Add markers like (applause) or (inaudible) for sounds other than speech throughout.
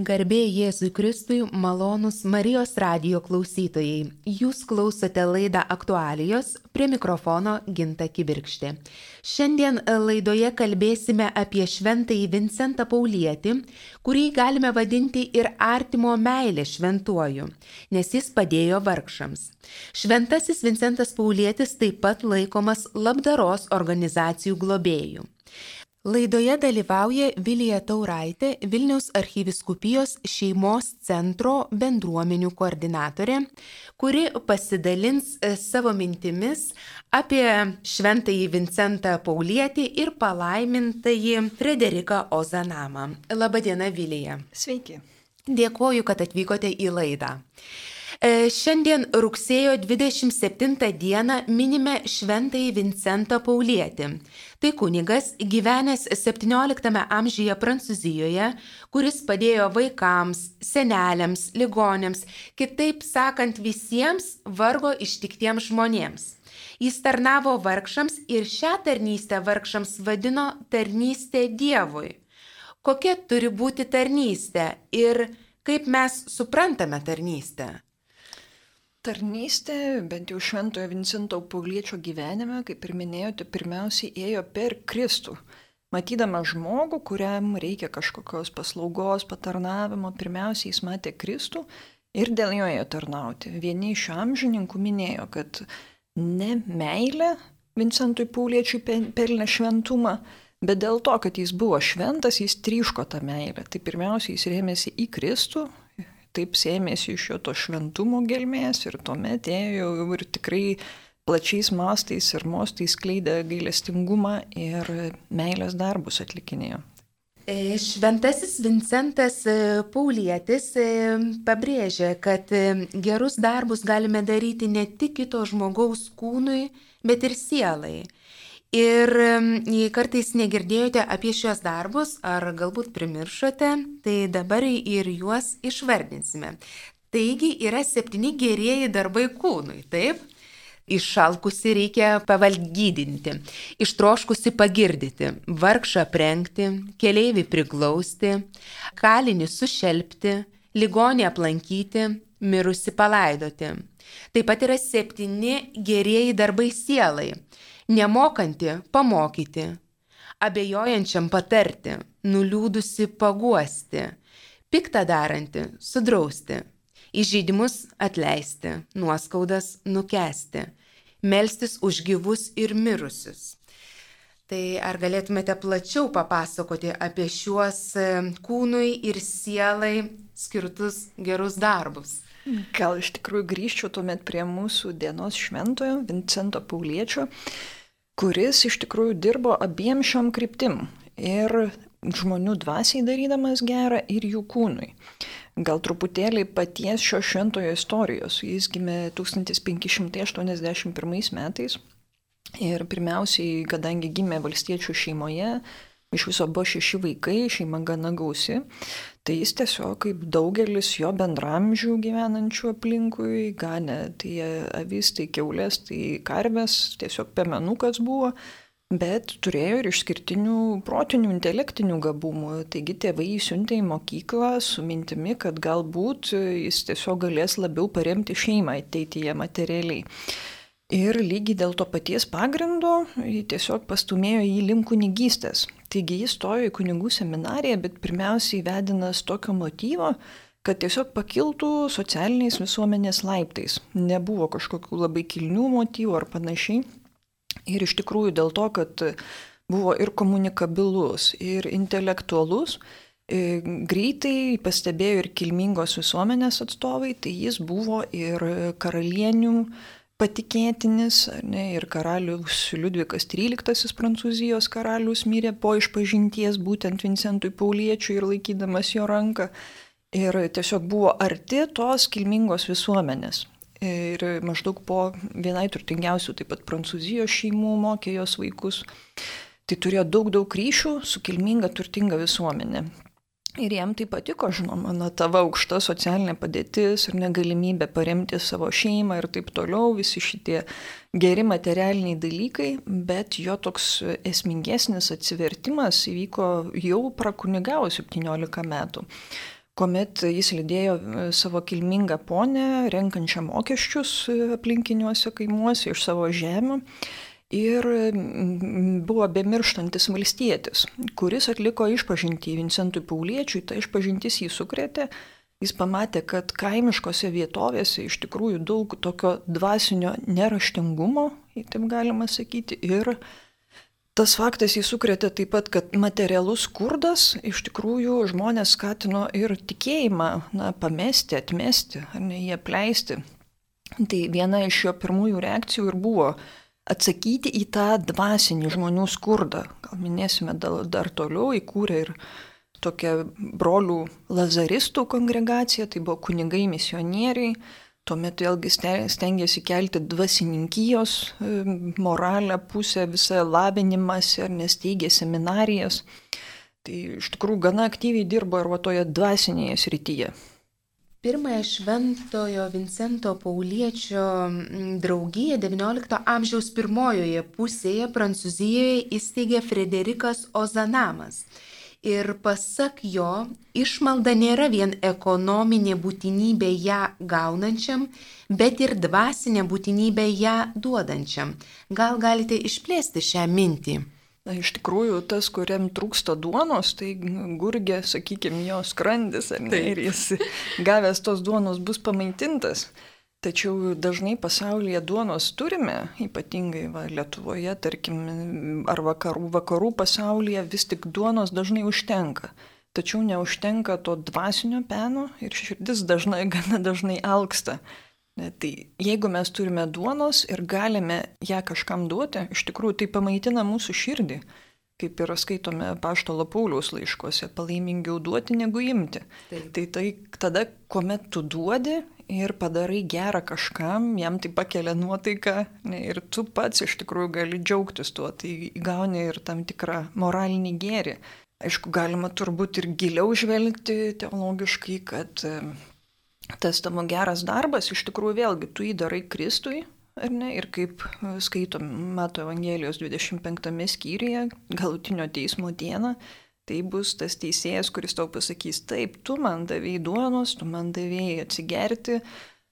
Garbė Jėzui Kristui, malonus Marijos radio klausytojai. Jūs klausote laidą aktualijos, prie mikrofono Ginta Kibirkštė. Šiandien laidoje kalbėsime apie šventąjį Vincentą Paulietį, kurį galime vadinti ir artimo meilę šventuoju, nes jis padėjo vargšams. Šventasis Vincentas Paulietis taip pat laikomas labdaros organizacijų globėjų. Laidoje dalyvauja Vilija Tauraitė, Vilniaus archyviskupijos šeimos centro bendruomenių koordinatorė, kuri pasidalins e, savo mintimis apie šventąjį Vincentą Paulietį ir palaimintąjį Frederiką Ozanamą. Labadiena, Vilija. Sveiki. Dėkoju, kad atvykote į laidą. E, šiandien rugsėjo 27 dieną minime šventąjį Vincentą Paulietį. Tai kunigas gyvenęs 17 amžiuje Prancūzijoje, kuris padėjo vaikams, seneliams, ligonėms, kitaip sakant visiems vargo ištiktiems žmonėms. Jis tarnavo vargšams ir šią tarnystę vargšams vadino tarnystė Dievui. Kokia turi būti tarnystė ir kaip mes suprantame tarnystę? Tarnystė, bent jau Šventojo Vincento Pauliečio gyvenime, kaip ir minėjote, pirmiausiai ėjo per Kristų. Matydama žmogų, kuriam reikia kažkokios paslaugos, patarnavimo, pirmiausiai jis matė Kristų ir dėl jo ėjo tarnauti. Vieni iš amžininkų minėjo, kad ne meilė Vincentui Pauliečiui pelnė šventumą, bet dėl to, kad jis buvo šventas, jis tryško tą meilę. Tai pirmiausia, jis rėmėsi į Kristų taip sėmėsi iš jo to šventumo gelmės ir tuomet ėjo ir tikrai plačiais mastais ir mostais skleidė gailestingumą ir meilės darbus atlikinėjo. E, šventasis Vincentas e, Paulietis e, pabrėžia, kad gerus darbus galime daryti ne tik kito žmogaus kūnui, bet ir sielai. Ir jei kartais negirdėjote apie šios darbus ar galbūt primiršote, tai dabar ir juos išvardinsime. Taigi yra septyni gerieji darbai kūnui, taip? Iššalkusi reikia pavalgydinti, ištroškusi pagirdyti, vargšą prengti, keleivį priglausti, kalinį sušelbti, ligonį aplankyti, mirusi palaidoti. Taip pat yra septyni gerieji darbai sielai nemokanti pamokyti, abejojančiam patarti, nuliūdusi paguosti, piktą daranti sudrausti, įžeidimus atleisti, nuoskaudas nukesti, melstis už gyvus ir mirusius. Tai ar galėtumėte plačiau papasakoti apie šiuos e, kūnui ir sielai skirtus gerus darbus? Gal iš tikrųjų grįžčiau tuomet prie mūsų dienos šventojo Vincento Pauliečio, kuris iš tikrųjų dirbo abiem šiom kryptim. Ir žmonių dvasiai darydamas gerą ir jų kūnui. Gal truputėlį paties šio šventojo istorijos. Jis gimė 1581 metais ir pirmiausiai, kadangi gimė valstiečių šeimoje, iš viso buvo šeši vaikai, šeima gana gausi, Tai jis tiesiog kaip daugelis jo bendramžių gyvenančių aplinkui, ganė tai avis, tai keulės, tai karvės, tiesiog pemenukas buvo, bet turėjo ir išskirtinių protinių, intelektinių gabumų. Taigi tėvai jį siuntė į mokyklą su mintimi, kad galbūt jis tiesiog galės labiau paremti šeimą ateityje materialiai. Ir lygiai dėl to paties pagrindo tiesiog pastumėjo į link kunigystės. Taigi jis stojo į kunigų seminariją, bet pirmiausiai vedinas tokio motyvo, kad tiesiog pakiltų socialiniais visuomenės laiptais. Nebuvo kažkokių labai kilnių motyvų ar panašiai. Ir iš tikrųjų dėl to, kad buvo ir komunikabilus, ir intelektualus, e, greitai pastebėjo ir kilmingos visuomenės atstovai, tai jis buvo ir karalienių patikėtinis, ne, ir karalius Liudvikas XIII Prancūzijos karalius mirė po išpažinties būtent Vincentui Pauliečiui ir laikydamas jo ranką. Ir tiesiog buvo arti tos kilmingos visuomenės. Ir maždaug po vienai turtingiausių taip pat Prancūzijos šeimų mokė jos vaikus. Tai turėjo daug, daug ryšių su kilminga, turtinga visuomenė. Ir jam tai patiko, žinoma, na, tavo aukšta socialinė padėtis ir negalimybė paremti savo šeimą ir taip toliau, visi šitie geri materialiniai dalykai, bet jo toks esmingesnis atsivertimas įvyko jau prakunigavo 17 metų, kuomet jis lydėjo savo kilmingą ponę, renkančią mokesčius aplinkiniuose kaimuose iš savo žemių ir buvo bemirštantis valstietis, kuris atliko išpažintį Vincentui Pauliečiui, ta išpažintis jį sukrėtė, jis pamatė, kad kaimiškose vietovėse iš tikrųjų daug tokio dvasinio neraštingumo, taip galima sakyti, ir tas faktas jį sukrėtė taip pat, kad materialus skurdas iš tikrųjų žmonės skatino ir tikėjimą, na, pamesti, atmesti, ar ne jį apleisti. Tai viena iš jo pirmųjų reakcijų ir buvo atsakyti į tą dvasinį žmonių skurdą. Gal minėsime dar, toliau, įkūrė ir tokia brolių lazaristų kongregacija, tai buvo kunigai misionieriai, tuomet vėlgi stengiasi kelti dvasininkijos moralę pusę, visą labinimąsi ar nesteigė seminarijas. Tai iš tikrųjų gana aktyviai dirbo ir va toje dvasinėje srityje. Pirmąją Šventojo Vincento Pauliečio draugiją XIX amžiaus pirmojoje pusėje Prancūzijoje įsteigė Frederikas Ozanamas. Ir pasak jo, išmalda nėra vien ekonominė būtinybė ją gaunančiam, bet ir dvasinė būtinybė ją duodančiam. Gal galite išplėsti šią mintį? Na, iš tikrųjų, tas, kuriam trūksta duonos, tai gurgė, sakykime, jo skrandis, ne, ir jis gavęs tos duonos bus pamaitintas. Tačiau dažnai pasaulyje duonos turime, ypatingai va, Lietuvoje, tarkim, ar vakarų, vakarų pasaulyje vis tik duonos dažnai užtenka. Tačiau neužtenka to dvasinio peno ir širdis dažnai, gana dažnai alksta. Tai jeigu mes turime duonos ir galime ją kažkam duoti, iš tikrųjų tai pamaitina mūsų širdį, kaip yra skaitome paštalo Pauliaus laiškuose, palaimingiau duoti negu imti. Taip. Tai tai tada, kuomet tu duodi ir padarai gerą kažkam, jam tai pakelia nuotaiką ne, ir tu pats iš tikrųjų gali džiaugtis tuo, tai gauni ir tam tikrą moralinį gėrį. Aišku, galima turbūt ir giliau žvelgti teologiškai, kad tas tavo geras darbas, iš tikrųjų vėlgi tu jį darai Kristui, ar ne? Ir kaip e, skaitom Mato Evangelijos 25 skyriuje, galutinio teismo dieną, tai bus tas teisėjas, kuris tau pasakys, taip, tu man davėjai duonos, tu man davėjai atsigerti,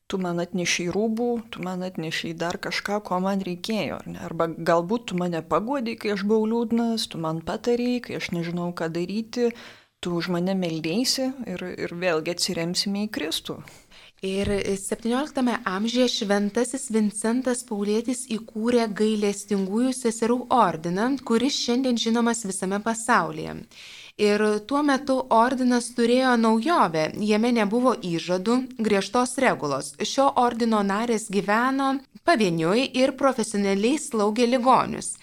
tu man atnešiai rūbų, tu man atnešiai dar kažką, ko man reikėjo. Arba galbūt tu mane pagodai, kai aš buvau liūdnas, tu man patarėjai, kai aš nežinau, ką daryti, tu už mane meldėsi ir, ir vėlgi atsiremsime į Kristų. Ir 17 amžiuje šventasis Vincentas Paulėtis įkūrė gailestingųjų seserų ordiną, kuris šiandien žinomas visame pasaulyje. Ir tuo metu ordinas turėjo naujovę, jame nebuvo įžadų, griežtos regulos. Šio ordino narės gyveno pavieniui ir profesionaliai slaugė ligonius.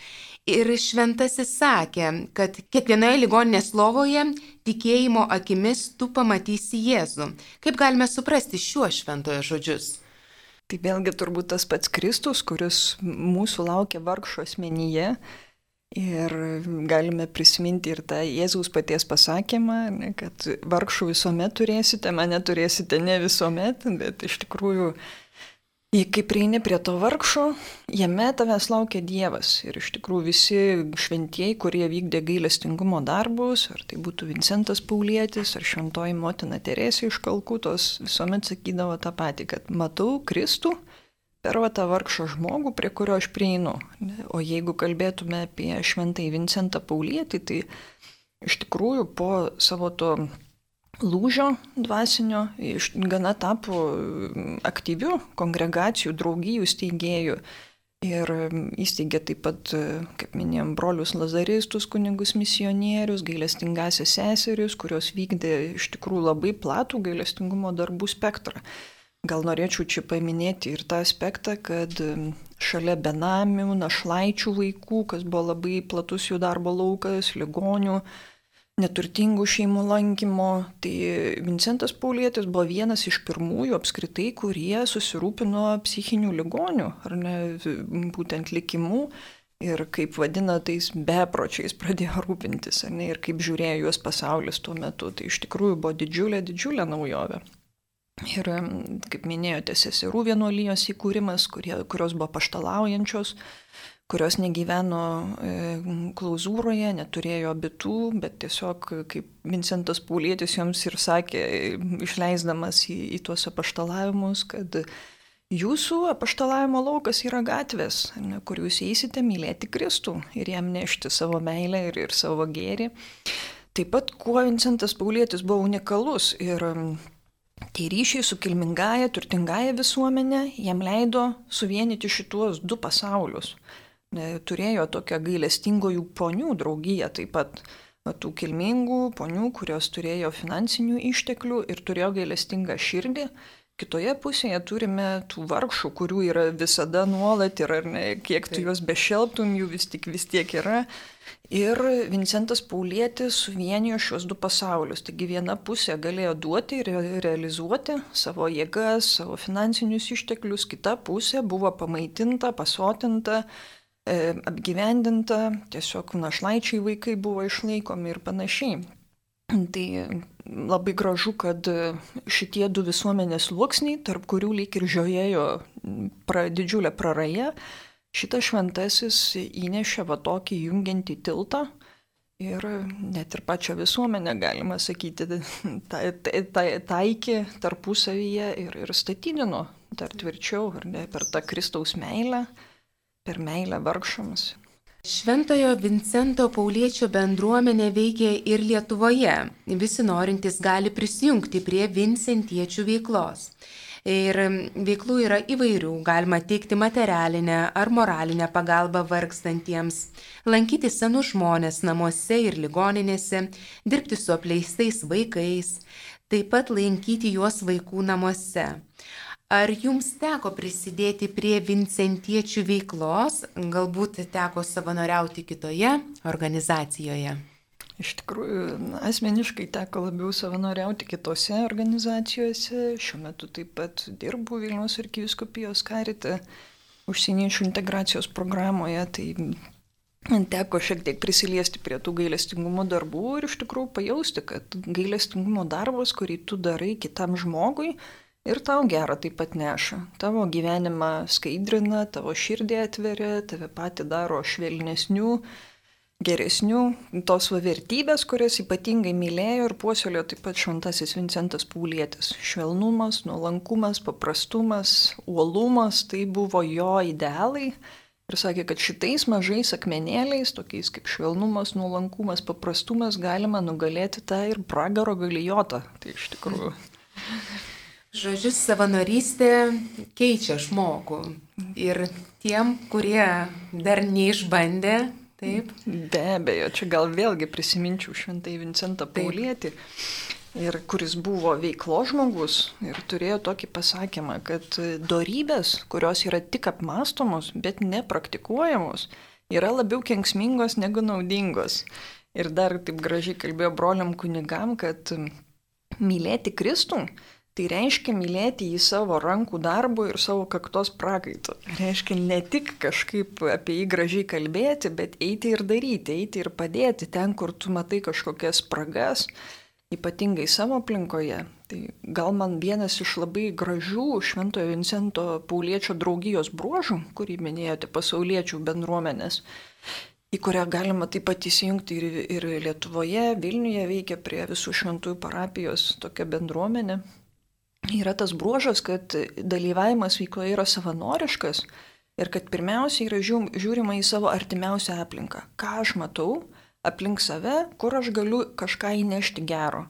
Ir šventasis sakė, kad kiekvienoje ligoninės lovoje tikėjimo akimis tu pamatysi Jėzų. Kaip galime suprasti šiuo šventojo žodžius? Tai vėlgi turbūt tas pats Kristus, kuris mūsų laukia vargšo asmenyje. Ir galime prisiminti ir tą Jėzaus paties pasakymą, kad vargšų visuomet turėsite, mane turėsite ne visuomet, bet iš tikrųjų Kai prieini prie to vargšo, jame tavęs laukia Dievas. Ir iš tikrųjų visi šventieji, kurie vykdė gailestingumo darbus, ar tai būtų Vincentas Paulietis, ar šventoji motina Teresė iš Kalkutos, visuomet sakydavo tą patį, kad matau Kristų per tą vargšą žmogų, prie kurio aš prieinu. O jeigu kalbėtume apie šventąjį Vincentą Paulietį, tai iš tikrųjų po savo to lūžio dvasinio, gana tapo mm, aktyvių kongregacijų, draugijų steigėjų. Ir mm, įsteigė taip pat, kaip minėjom, brolius lazaristus, kunigus misionierius, gailestingasias seserius, kurios vykdė iš tikrųjų labai platų gailestingumo darbų spektrą. Gal norėčiau čia paminėti ir tą aspektą, kad mm, šalia benamių, našlaičių vaikų, kas buvo labai platus jų darbo laukas, ligonių, neturtingų šeimų lankymo. Tai Vincentas Paulietis buvo vienas iš pirmųjų apskritai, kurie susirūpino psichinių ligonių, ar ne, būtent likimu. Ir kaip vadina, tais bepročiais pradėjo rūpintis, ne, ir kaip žiūrėjo juos pasaulis tuo metu. Tai iš tikrųjų buvo didžiulė, didžiulė naujovė. Ir, kaip minėjote, seserų vienuolijos įkūrimas, kurie, kurios buvo paštalaujančios, kurios negyveno e, klauzūroje, neturėjo bitų, bet tiesiog, kaip Vincentas Paulėtis joms ir sakė, išleisdamas į, į tuos apaštalavimus, kad jūsų apaštalavimo laukas yra gatvės, ne, kur jūs eisite mylėti Kristų ir jam nešti savo meilę ir, ir savo gėrį. Taip pat, kuo Vincentas Paulėtis buvo unikalus ir Tie ryšiai su kilmingaja, turtingaja visuomenė jam leido suvienyti šituos du pasaulius. Turėjo tokią gailestingojų ponių draugiją taip pat. Tų kilmingų ponių, kurios turėjo finansinių išteklių ir turėjo gailestingą širdį. Kitoje pusėje turime tų vargšų, kurių yra visada nuolat ir ar ne, kiek tu juos bešelptum, jų vis tik vis tiek yra. Ir Vincentas Paulėtis suvienijo šios du pasaulius. Taigi viena pusė galėjo duoti ir realizuoti savo jėgas, savo finansinius išteklius, kita pusė buvo pamaitinta, pasotinta, e, apgyvendinta, tiesiog našlaičiai vaikai buvo išlaikomi ir panašiai. Tai labai gražu, kad šitie du visuomenės sluoksniai, tarp kurių lyg ir žiojėjo pra, didžiulė praraja, šitas šventasis įnešė va tokį jungiantį tiltą ir net ir pačią visuomenę, galima sakyti, (laughs) ta, ta, ta, taikė tarpusavyje ir, ir statydino dar tvirčiau, ar ne, per tą Kristaus meilę, per meilę vargšams. Šventojo Vincento Pauliečio bendruomenė veikia ir Lietuvoje. Visi norintys gali prisijungti prie Vincentiečių veiklos. Ir veiklų yra įvairių, galima teikti materialinę ar moralinę pagalbą vargstantiems, lankyti senus žmonės namuose ir ligoninėse, dirbti su apleistais vaikais, taip pat lankyti juos vaikų namuose. Ar jums teko prisidėti prie Vincentiečių veiklos, galbūt teko savanoriauti kitoje organizacijoje? Iš tikrųjų, asmeniškai teko labiau savanoriauti kitose organizacijose. Šiuo metu taip pat dirbu Vilnius arkiviskupijos karite užsieniečių integracijos programoje. Tai teko šiek tiek prisiliesti prie tų gailestingumo darbų ir iš tikrųjų pajausti, kad gailestingumo darbas, kurį tu darai kitam žmogui, ir tau gerą taip pat neša. Tavo gyvenimą skaidrina, tavo širdį atveria, tave pati daro švelnesnių geresnių, tos vertybės, kurias ypatingai mylėjo ir puoselėjo taip pat šventasis Vincentas Paulėtis. Švelnumas, nuolankumas, paprastumas, uolumas, tai buvo jo idealai. Ir sakė, kad šitais mažais akmenėliais, tokiais kaip švelnumas, nuolankumas, paprastumas, galima nugalėti tą ir pragaro galijotą. Tai iš tikrųjų. (laughs) Žodžiu, savanorystė keičia žmogų. Ir tiem, kurie dar neišbandė, Taip. Be abejo, čia gal vėlgi prisiminčiau šventai Vincentą Paulietį, ir kuris buvo veiklo žmogus ir turėjo tokį pasakymą, kad darybės, kurios yra tik apmastomos, bet nepraktikuojamos, yra labiau kenksmingos negu naudingos. Ir dar taip gražiai kalbėjo broliam kunigam, kad mylėti Kristų Tai reiškia mylėti jį savo rankų darbu ir savo kaktos prakaitu. Reiškia ne tik kažkaip apie jį gražiai kalbėti, bet eiti ir daryti, eiti ir padėti ten, kur tu matai kažkokias spragas, ypatingai savo aplinkoje. Tai gal man vienas iš labai gražių Šventojo Vincento Pauliečio draugijos bruožų, kurį minėjote pasauliečių bendruomenės, į kurią galima taip pat įsijungti ir, ir Lietuvoje, Vilniuje veikia prie visų šventųjų parapijos tokia bendruomenė yra tas bruožas, kad dalyvavimas veikloje yra savanoriškas ir kad pirmiausia yra žiūrima į savo artimiausią aplinką. Ką aš matau aplink save, kur aš galiu kažką įnešti gero.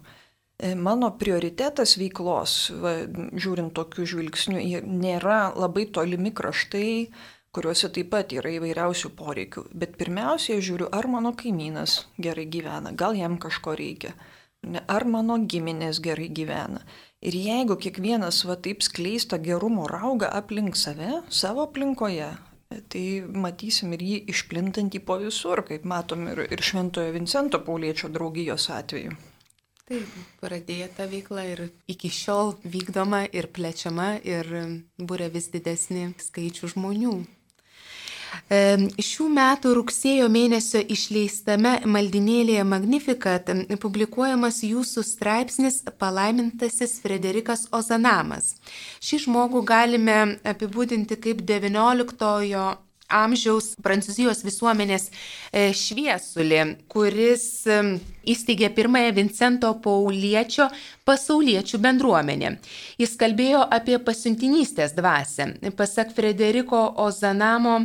E, mano prioritetas veiklos, va, žiūrint tokių žvilgsnių, nėra labai tolimi kraštai, kuriuose taip pat yra įvairiausių poreikių. Bet pirmiausia, žiūriu, ar mano kaimynas gerai gyvena, gal jam kažko reikia, ar mano giminės gerai gyvena. Ir jeigu kiekvienas va taip skleista gerumo rauga aplink save, savo aplinkoje, tai matysim ir jį išplintantį po visur, kaip matom ir, ir Šventojo Vincento Pauliečio draugijos atveju. Taip, pradėta veikla ir iki šiol vykdoma ir plečiama ir būrė vis didesnį skaičių žmonių. Šių metų rugsėjo mėnesio išleistame maldinėlėje Magnificat publikuojamas jūsų straipsnis Palaimintasis Frederikas Ozanamas. Šį žmogų galime apibūdinti kaip XIX amžiaus Prancūzijos visuomenės e, šviesulį, kuris e, įsteigė pirmąją Vincento Pauliečio pasauliečių bendruomenę. Jis kalbėjo apie pasiuntinystės dvasę. Pasak Frederiko Ozanamo,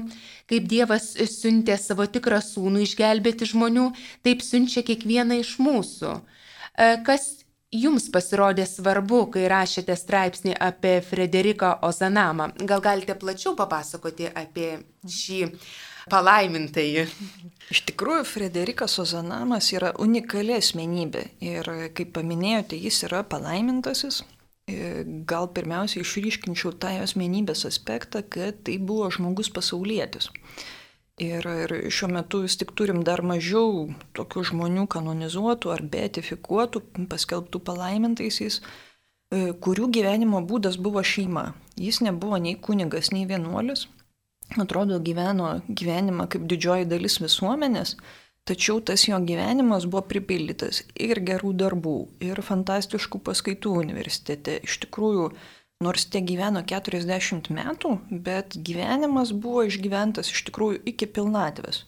kaip Dievas siuntė savo tikrą sūnų išgelbėti žmonių, taip siunčia kiekvieną iš mūsų. E, kas jums pasirodė svarbu, kai rašėte straipsnį apie Frederiką Ozanamą? Gal galite plačiau papasakoti apie šį palaimintąjį? Iš tikrųjų, Frederikas Ozanamas yra unikali asmenybė ir, kaip paminėjote, jis yra palaimintasis. Gal pirmiausia išryškinčiau tą asmenybės aspektą, kad tai buvo žmogus pasaulietis. Ir, ir šiuo metu vis tik turim dar mažiau tokių žmonių kanonizuotų ar beatifikuotų, paskelbtų palaimintaisiais, e, kurių gyvenimo būdas buvo šeima. Jis nebuvo nei kunigas, nei vienuolis. Atrodo, gyveno gyvenimą kaip didžioji dalis visuomenės, tačiau tas jo gyvenimas buvo pripildytas ir gerų darbų, ir fantastiškų paskaitų universitete. Iš tikrųjų, Nors tie gyveno 40 metų, bet gyvenimas buvo išgyventas iš tikrųjų iki pilnatvės.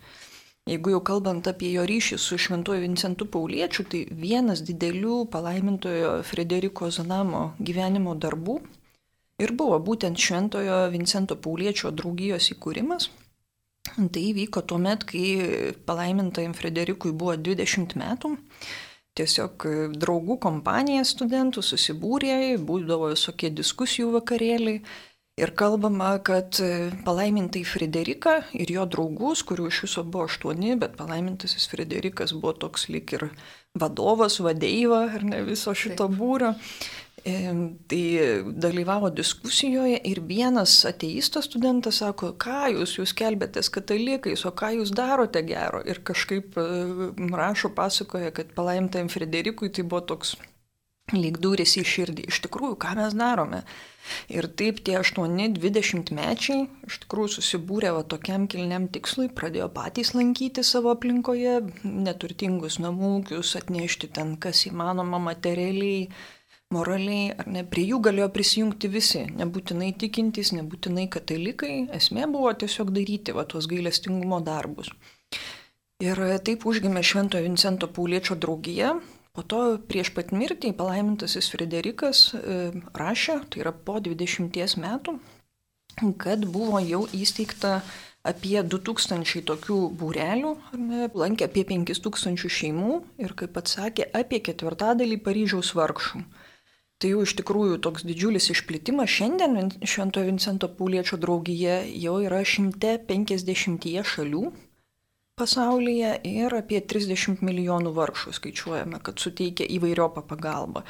Jeigu jau kalbant apie jo ryšį su Šventuoju Vincentu Pauliečiu, tai vienas didelių palaimintojo Frederiko Zanamo gyvenimo darbų ir buvo būtent Šventojo Vincento Pauliečio draugijos įkūrimas. Tai įvyko tuo met, kai palaimintajam Frederikui buvo 20 metų tiesiog e, draugų kompanija studentų susibūrė, būdavo visokie diskusijų vakarėliai. Ir kalbama, kad e, palaimintai Frederika ir jo draugus, kurių iš viso buvo aštuoni, bet palaimintasis Frederikas buvo toks lik ir vadovas, vadeiva, ar ne viso šito būrio. Tai dalyvavo diskusijoje ir vienas ateistas studentas sako, ką jūs, jūs kelbėtės katalikais, o ką jūs darote gero. Ir kažkaip e, rašo, pasakoja, kad palaimtajam Frederikui tai buvo toks lyg durys į širdį. Iš tikrųjų, ką mes darome? Ir taip tie 8-20 mečiai iš tikrųjų susibūrė va tokiam kilniam tikslui, pradėjo patys lankyti savo aplinkoje, neturtingus namūkius, atnešti ten kas įmanoma materialiai moraliai, ar ne, prie jų galėjo prisijungti visi, nebūtinai tikintys, nebūtinai katalikai, esmė buvo tiesiog daryti va tuos gailestingumo darbus. Ir taip užgimė Šventojo Vincento Pauliečio draugija, po to prieš pat mirtį palaimintasis Frederikas e, rašė, tai yra po 20 metų, kad buvo jau įsteigta apie 2000 tokių būrelių, ne, lankė apie 5000 šeimų ir, kaip pats sakė, apie ketvirtadalį Paryžiaus vargšų. Tai jau iš tikrųjų toks didžiulis išplitimas. Šiandien Šventojo Vincento Pauliečio draugija jau yra 150 šalių pasaulyje ir apie 30 milijonų vargšų skaičiuojame, kad suteikia įvairiopą pagalbą.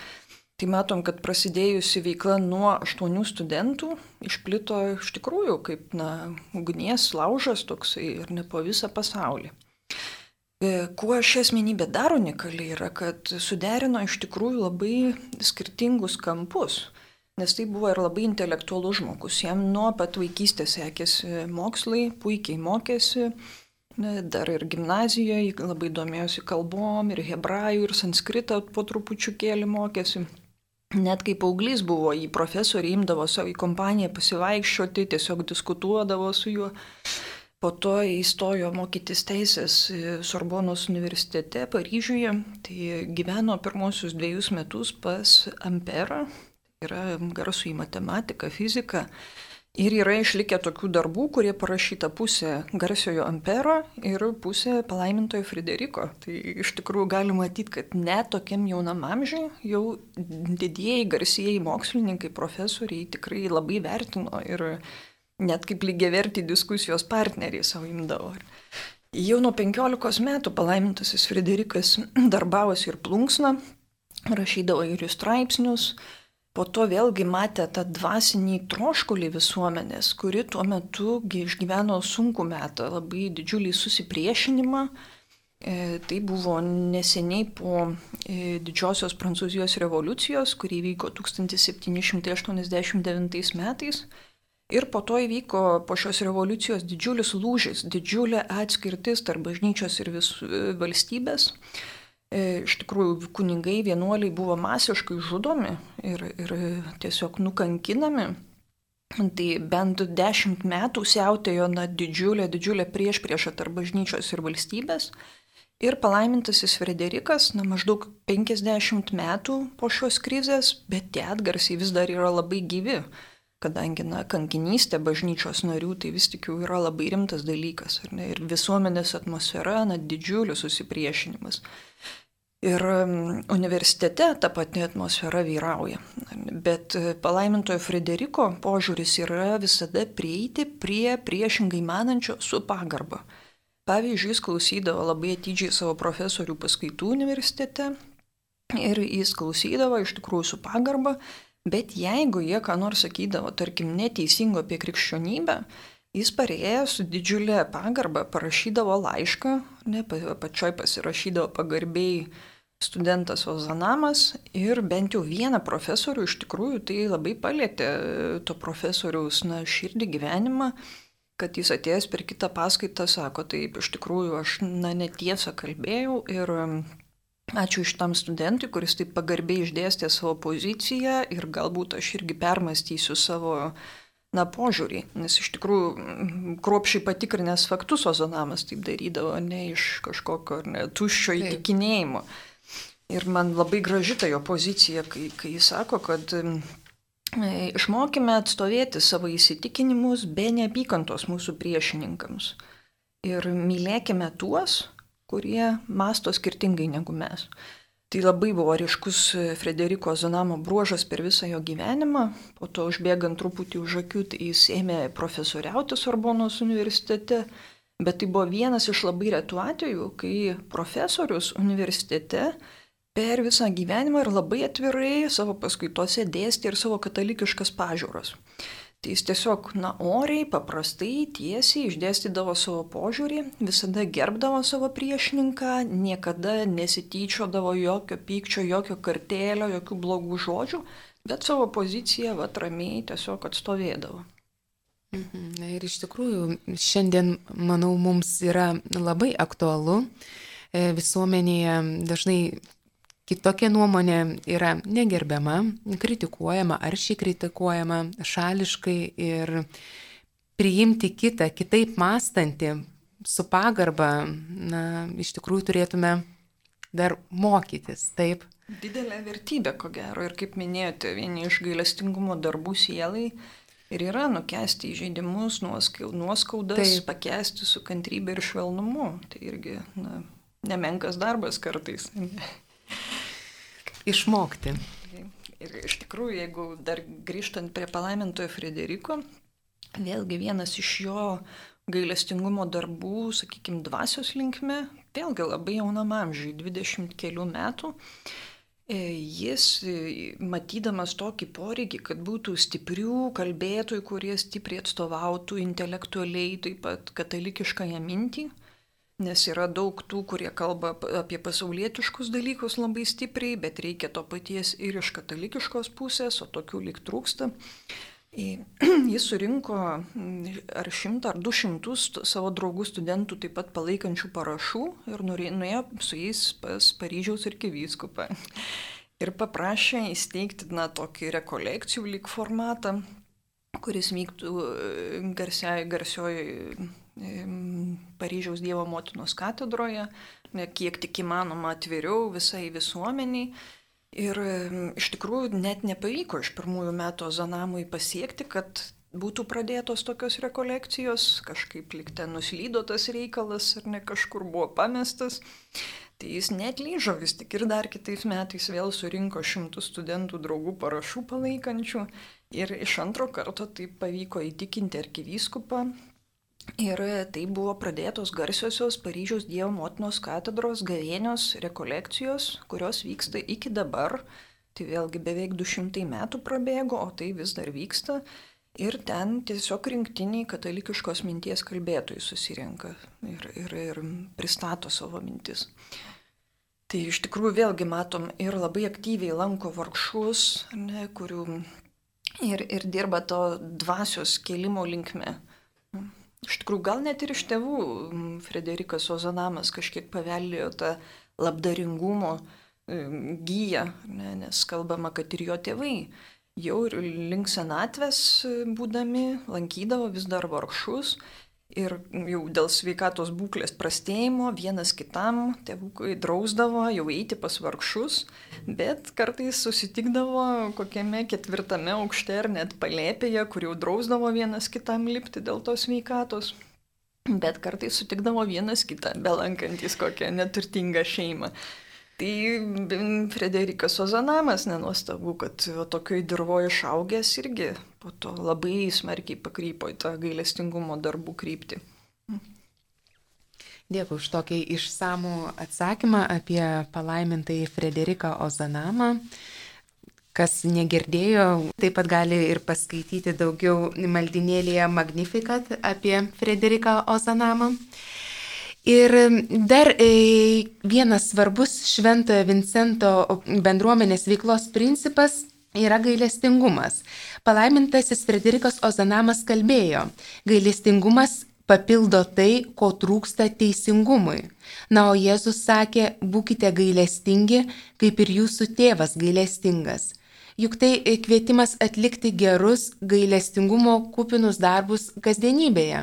Tai matom, kad prasidėjusi veikla nuo aštuonių studentų išplito iš tikrųjų kaip na, ugnies laužas toksai ir ne po visą pasaulį. E, kuo ši asmenybė dar unikali yra, kad suderino iš tikrųjų labai skirtingus kampus. Nes tai buvo ir labai intelektualus žmogus. Jam nuo pat vaikystės sekėsi mokslai, puikiai mokėsi, dar ir gimnazijoje labai domėjosi kalbom, ir hebrajų, ir sanskritą po trupučiu kėlį mokėsi. Net kai paauglys buvo, į profesorių imdavo savo į kompaniją pasivaikščioti, tiesiog diskutuodavo su juo. Po to įstojo mokytis teisės Sorbonos universitete Paryžiuje. Tai gyveno pirmosius dviejus metus pas Amperą, yra garsų į matematiką, fiziką. Ir yra išlikę tokių darbų, kurie parašyta pusė garsiojo Ampero ir pusė palaimintojo Frederiko. Tai iš tikrųjų galima matyti, kad net tokiam jaunam amžiui jau didieji garsieji mokslininkai, profesoriai tikrai labai vertino ir net kaip lygiavertį diskusijos partneriai savo imdavo. Jau nuo 15 metų palaimintasis Frederikas darbavosi ir plunksną, rašydavo ir straipsnius, po to vėlgi matė tą dvasinį troškulį visuomenės, kuri tuo metu išgyveno sunku metą, labai didžiulį susipriešinimą. E, tai buvo neseniai po e, didžiosios Prancūzijos revoliucijos, kuri vyko 1789 metais. Ir po to įvyko po šios revoliucijos didžiulis lūžis, didžiulė atskirtis tarp bažnyčios ir vis valstybės. E, iš tikrųjų, kunigai vienuoliai buvo masiškai žudomi ir, ir tiesiog nukankinami. Tai bent dešimt metų siautėjo na, didžiulė, didžiulė prieš priešą tarp bažnyčios ir valstybės. Ir palaimintasis Frederikas, na maždaug 50 metų po šios krizės, bet tie atgarsiai vis dar yra labai gyvi, kadangi, na, kankinystė bažnyčios narių tai vis tik jau yra labai rimtas dalykas. Ir visuomenės atmosfera, na, didžiulis susipriešinimas. Ir universitete ta pati atmosfera vyrauja. Bet e, palaimintojo Frederiko požiūris yra visada prieiti prie priešingai manančio su pagarba. Pavyzdžiui, jis klausydavo labai atidžiai savo profesorių paskaitų universitete ir jis klausydavo iš tikrųjų su pagarba, bet jeigu jie ką nors sakydavo, tarkim, neteisingo apie krikščionybę, jis parėjęs su didžiulė pagarba parašydavo laišką, ne, pačioj pasirašydavo pagarbiai studentas Ozanamas ir bent jau vieną profesorių iš tikrųjų tai labai palėtė to profesoriaus na, širdį gyvenimą, kad jis atėjęs per kitą paskaitą sako, taip iš tikrųjų aš na, netiesą kalbėjau ir ačiū iš tam studentui, kuris taip pagarbiai išdėstė savo poziciją ir galbūt aš irgi permastysiu savo na, požiūrį, nes iš tikrųjų kruopšiai patikrinęs faktus Ozonamas taip darydavo, ne iš kažkokio ne, tuščio įtikinėjimo. Taip. Ir man labai graži ta jo pozicija, kai, kai jis sako, kad e, išmokime atstovėti savo įsitikinimus be neapykantos mūsų priešininkams. Ir mylėkime tuos, kurie masto skirtingai negu mes. Tai labai buvo ryškus Frederiko Zanamo bruožas per visą jo gyvenimą. Po to užbėgant truputį už akių, tai jis ėmė profesoriauti Sorbonos universitete. Bet tai buvo vienas iš labai retų atvejų, kai profesorius universitete per visą gyvenimą ir labai atvirai savo paskaitose dėstė ir savo katalikiškas pažiūros. Tai jis tiesiog, na, oriai, paprastai, tiesiai išdėstydavo savo požiūrį, visada gerbdavo savo priešininką, niekada nesityčiodavo jokio pykčio, jokio kartėlio, jokių blogų žodžių, bet savo poziciją vatramiai tiesiog atstovėdavo. Mhm. Na ir iš tikrųjų, šiandien, manau, mums yra labai aktualu e, visuomenėje dažnai kitokia nuomonė yra negerbiama, kritikuojama, aršiai kritikuojama, šališkai ir priimti kitą, kitaip mąstantį, su pagarba, na, iš tikrųjų turėtume dar mokytis, taip. Didelė vertybė, ko gero, ir kaip minėjote, vieni iš gailestingumo darbų sielai ir yra nukesti įžeidimus, nuoskaudas, taip. pakesti su kantrybė ir švelnumu. Tai irgi na, nemenkas darbas kartais. Išmokti. Ir iš tikrųjų, jeigu dar grįžtant prie palaimintojo Frederiko, vėlgi vienas iš jo gailestingumo darbų, sakykime, dvasios linkme, vėlgi labai jaunam amžiui, 20 kelių metų, e, jis, e, matydamas tokį poreikį, kad būtų stiprių kalbėtojų, kurie stipriai atstovautų intelektualiai taip pat katalikiškąją mintį, Nes yra daug tų, kurie kalba apie pasaulietiškus dalykus labai stipriai, bet reikia to paties ir iš katalikiškos pusės, o tokių lik trūksta. (clears throat) Jis surinko mm, ar šimtą ar du šimtus savo draugų studentų taip pat palaikančių parašų ir nuėjo su jais pas Paryžiaus arkivyskupą. Ir paprašė įsteigti na, tokį rekolekcijų lyg formatą, kuris vyktų garsioje, garsioje Paryžiaus Dievo motinos katedroje, kiek tik įmanoma atviriau visai visuomeniai. Ir iš tikrųjų net nepavyko iš pirmųjų metų Zanamui pasiekti, kad būtų pradėtos tokios rekolekcijos, kažkaip likte nuslydo tas reikalas ar ne kažkur buvo pamestas. Tai jis net lyžo vis tik ir dar kitais metais vėl surinko šimtus studentų draugų parašų palaikančių ir iš antro karto taip pavyko įtikinti arkivyskupą Ir tai buvo pradėtos garsiosios Paryžiaus Dievo motinos katedros gavėnios rekolekcijos, kurios vyksta iki dabar. Tai vėlgi beveik 200 metų prabėgo, o tai vis dar vyksta. Ir ten tiesiog rinktiniai katalikiškos minties kalbėtojai susirenka ir, ir, ir pristato savo mintis. Tai iš tikrųjų vėlgi matom ir labai aktyviai lanko vargšus, ne, kurių ir, ir dirba to dvasios kelimo linkme. Iš tikrųjų, gal net ir iš tėvų Frederikas Ozanamas kažkiek paveldėjo tą labdaringumo gyją, ne, nes kalbama, kad ir jo tėvai jau ir link senatvės būdami lankydavo vis dar vargšus ir jau dėl sveikatos būklės prastėjimo vienas kitam tėvukai drausdavo jau eiti pas vargšus, bet kartais susitikdavo kokiame ketvirtame aukšte ar net palėpėje, kur jau drausdavo vienas kitam lipti dėl tos sveikatos. Bet kartais sutikdavo vienas kitą, belankantis kokią neturtingą šeimą. Tai Frederikas Ozanamas nenuostabu, kad tokioj dirboje išaugęs irgi po to labai smarkiai pakrypo į tą gailestingumo darbų kryptį. Dėkui už tokį išsamų atsakymą apie palaimintąjį Frederiką Ozanamą. Kas negirdėjo, taip pat gali ir paskaityti daugiau maldinėlėje Magnificat apie Frederiką Ozanamą. Ir dar e, vienas svarbus Šventojo Vincento bendruomenės veiklos principas yra gailestingumas. Palaimintasis Frederikas Ozanamas kalbėjo, gailestingumas papildo tai, ko trūksta teisingumui. Na, o Jėzus sakė, būkite gailestingi, kaip ir jūsų tėvas gailestingas. Juk tai kvietimas atlikti gerus gailestingumo kupinus darbus kasdienybėje.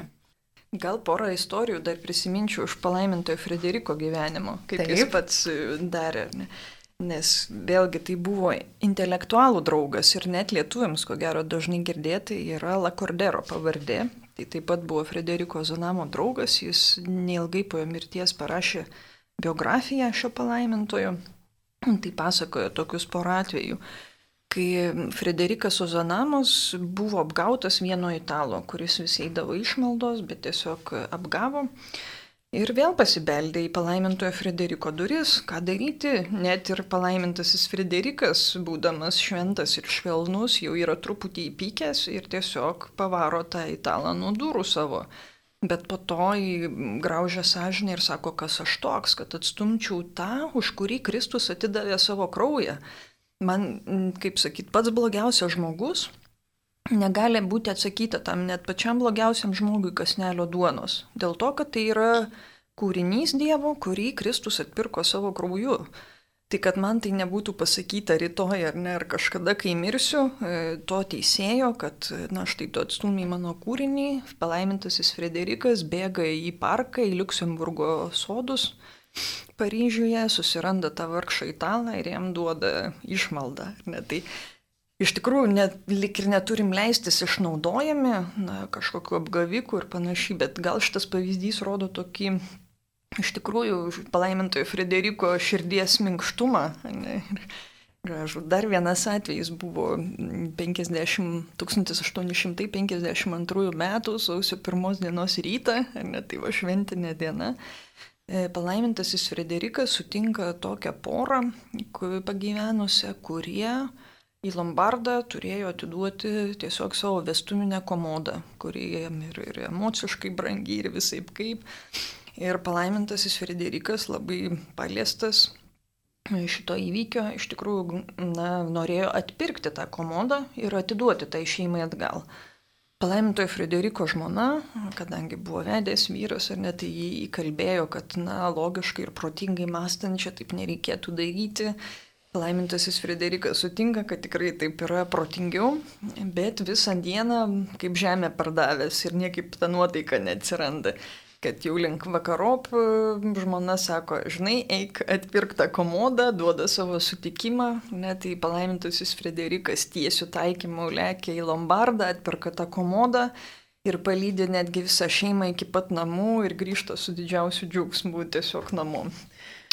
Gal porą istorijų dar prisiminčiau iš palaimintojo Frederiko gyvenimo, kaip Taip. jis pats e, darė. Ne? Nes vėlgi tai buvo intelektualų draugas ir net lietuviams, ko gero dažnai girdėti, yra Lakordero pavardė. Tai taip pat buvo Frederiko Zanamo draugas, jis neilgai po jo mirties parašė biografiją šio palaimintojo. Tai pasakojo tokius porą atvejų kai Frederikas Ozanamos buvo apgautas vieno italo, kuris vis eidavo išmaldos, bet tiesiog apgavo. Ir vėl pasibeldė į palaimintojo Frederiko duris, ką daryti, net ir palaimintasis Frederikas, būdamas šventas ir švelnus, jau yra truputį įpykęs ir tiesiog pavaro tą italą nuo durų savo. Bet po to graužia sąžinę ir sako, kas aš toks, kad atstumčiau tą, už kurį Kristus atidavė savo kraują man, kaip sakyt, pats blogiausias žmogus negali būti atsakyta tam net pačiam blogiausiam žmogui kasnelio duonos. Dėl to, kad tai yra kūrinys Dievo, kurį Kristus atpirko savo krauju. Tai kad man tai nebūtų pasakyta rytoj ar ne, ar kažkada, kai mirsiu, e, to teisėjo, kad, na štai tu atstumi mano kūrinį, palaimintasis Frederikas bėga į parką, į Luxemburgo sodus, Paryžiuje susiranda tą vargšą italą ir jam duoda išmaldą. Ne, tai iš tikrųjų net, lik ir neturim leistis išnaudojami, na, kažkokiu apgaviku ir panašiai, bet gal šitas pavyzdys rodo tokį iš tikrųjų palaimintojo Frederiko širdies minkštumą. Ne, Gražu. Dar vienas atvejis buvo 50, 1852 metų sausio pirmos dienos rytą, ne, tai va šventinė diena. E, palaimintasis Frederikas sutinka tokią porą pagyvenusią, kurie į Lombardą turėjo atiduoti tiesiog savo vestuminę komodą, kuri jam ir, ir emociškai brangi ir visai kaip. Ir palaimintasis Frederikas labai paliestas šito įvykio iš tikrųjų na, norėjo atpirkti tą komodą ir atiduoti tai šeimai atgal. Palaimintojo Frederiko žmona, kadangi buvo vedęs vyras ir net jį įkalbėjo, kad, na, logiškai ir protingai mąstant čia taip nereikėtų daryti. Palaimintasis Frederikas sutinka, kad tikrai taip yra protingiau, bet visą dieną kaip žemė pardavęs ir niekaip ta nuotaika neatsiranda kad jau link vakarop e, žmona sako, žinai, eik atpirk tą komodą, duoda savo sutikimą, net tai palaimintusis Frederikas tiesių taikymų lėkia į Lombardą, atpirka tą komodą ir palydė netgi visą šeimą iki pat namų ir grįžta su didžiausiu džiaugsmu tiesiog namo.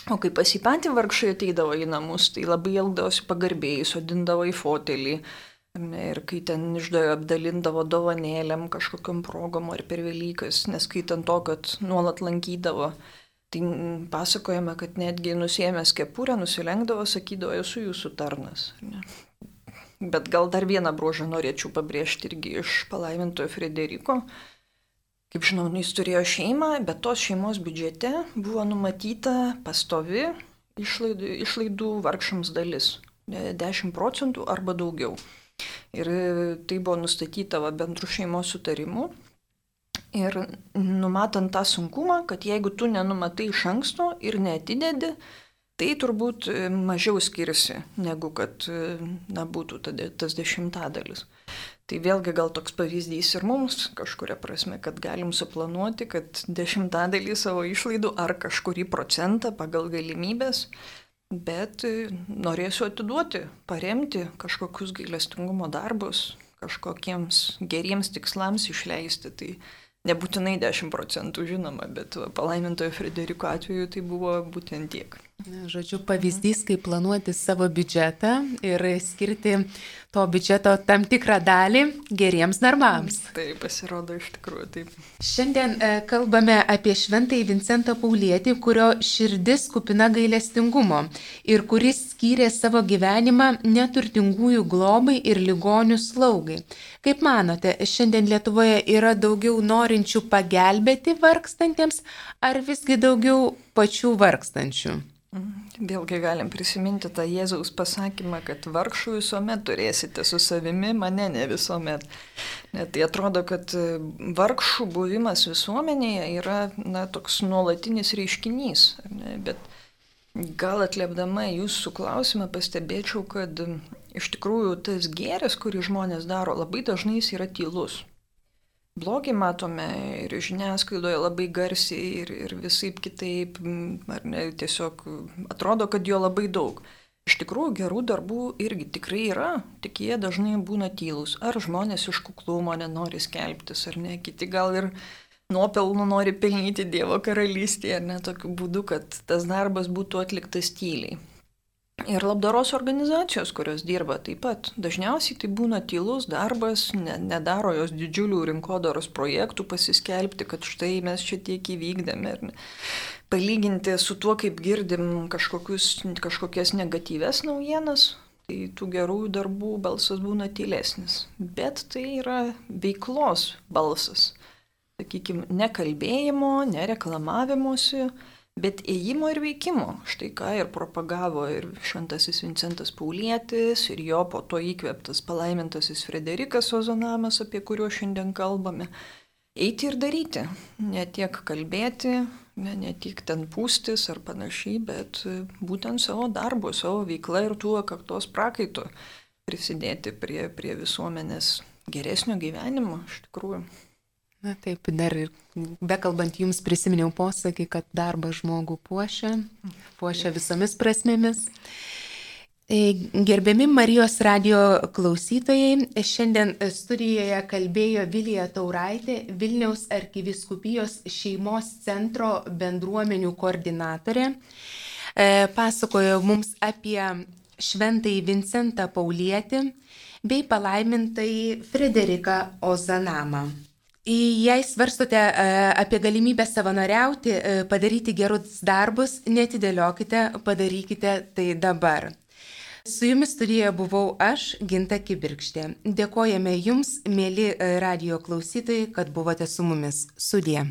O kai pas jį patį vargšai ateidavo į namus, tai labai elgdavosi pagarbiai, sodindavo į fotelį, Ir kai ten išdavė apdalindavo dovanėlėm kažkokiam progom ar per Velykas, neskaitant to, kad nuolat lankydavo, tai pasakojame, kad netgi nusėmęs kepurę, nusilenkdavo, sakydavo, esu jūsų tarnas. Ne? Bet gal dar vieną bruožą norėčiau pabrėžti irgi iš palaimintojo Frederiko. Kaip žinom, jis turėjo šeimą, bet tos šeimos biudžete buvo numatyta pastovi išlaidų, išlaidų vargšams dalis - 10 procentų arba daugiau. Ir tai buvo nustatyta va, bendrų šeimos sutarimu. Ir numatant tą sunkumą, kad jeigu tu nenumatai iš anksto ir neatidedi, tai turbūt e, mažiau skiriasi, negu kad e, na, būtų tada, tas dešimtadalis. Tai vėlgi gal toks pavyzdys ir mums kažkuria prasme, kad galim suplanuoti, kad dešimtadalį savo išlaidų ar kažkurį procentą pagal galimybės, bet e, norėsiu atiduoti, paremti kažkokius gailestingumo darbus, kažkokiems geriems tikslams išleisti. Tai nebūtinai 10 procentų žinoma, bet palaimintojo Frederiko atveju tai buvo būtent tiek. Žodžiu, pavyzdys, kaip planuoti savo biudžetą ir skirti to biudžeto tam tikrą dalį geriems darbams. Tai pasirodo iš tikrųjų taip. Šiandien e, kalbame apie šventąjį Vincentą Paulietį, kurio širdis kupina gailestingumo ir kuris skyrė savo gyvenimą neturtingųjų globai ir ligonių slaugai. Kaip manote, šiandien Lietuvoje yra daugiau norinčių pagelbėti vargstantiems ar visgi daugiau pačių vargstančių? Vėlgi galim prisiminti tą Jėzaus pasakymą, kad vargšų visuomet turėsite su savimi, mane ne visuomet. Net tai atrodo, kad vargšų buvimas visuomenėje yra na, toks nuolatinis reiškinys. Ne, bet gal atliepdama jūsų klausimą pastebėčiau, kad iš tikrųjų tas gėris, kurį žmonės daro, labai dažnai jis yra tylus blogį matome ir žiniasklaidoje labai garsiai ir, ir visai kitaip, ar ne, tiesiog atrodo, kad jo labai daug. Iš tikrųjų, gerų darbų irgi tikrai yra, tik jie dažnai būna tylus. Ar žmonės iš kuklumo nenori skelbtis, ar ne, kiti gal ir nuopelnų nori pelnyti Dievo karalystėje, ar ne, tokiu būdu, kad tas darbas būtų atliktas tyliai. Ir labdaros organizacijos, kurios dirba taip pat. Dažniausiai tai būna tylus darbas, ne, nedaro jos didžiulių rinkodaros projektų pasiskelbti, kad štai mes čia tiek įvykdėme. Ir palyginti su tuo, kaip girdim kažkokias negatyves naujienas, tai tų gerųjų darbų balsas būna tylesnis. Bet tai yra veiklos balsas. Sakykime, nekalbėjimo, nereklamavimuose bet ėjimo ir veikimo. Štai ką ir propagavo ir šventasis Vincentas Paulietis, ir jo po to įkvėptas palaimintasis Frederikas Ozonamas, apie kuriuos šiandien kalbame. Eiti ir daryti, ne tiek kalbėti, ne, ne tik ten pūstis ar panašiai, bet būtent savo darbu, savo veikla ir tuo kaktos prakaitu prisidėti prie, prie visuomenės geresnio gyvenimo, iš tikrųjų. Na taip, dar ir bekalbant jums prisiminiau posakį, kad darbas žmogų puošia, puošia visomis prasmėmis. E, gerbiami Marijos radio klausytojai, šiandien studijoje kalbėjo Vilija Tauraitė, Vilniaus arkiviskupijos šeimos centro bendruomenių koordinatorė. E, pasakojo mums apie šventąjį Vincentą Paulietį bei palaimintąjį Frederiką Ozanamą. Jei svarstote e, apie galimybę savanoriauti, e, padaryti gerus darbus, netidėliokite, padarykite tai dabar. Su jumis studijoje buvau aš, Ginta Kibirkštė. Dėkojame jums, mėly e, radio klausytojai, kad buvote su mumis. Sudie.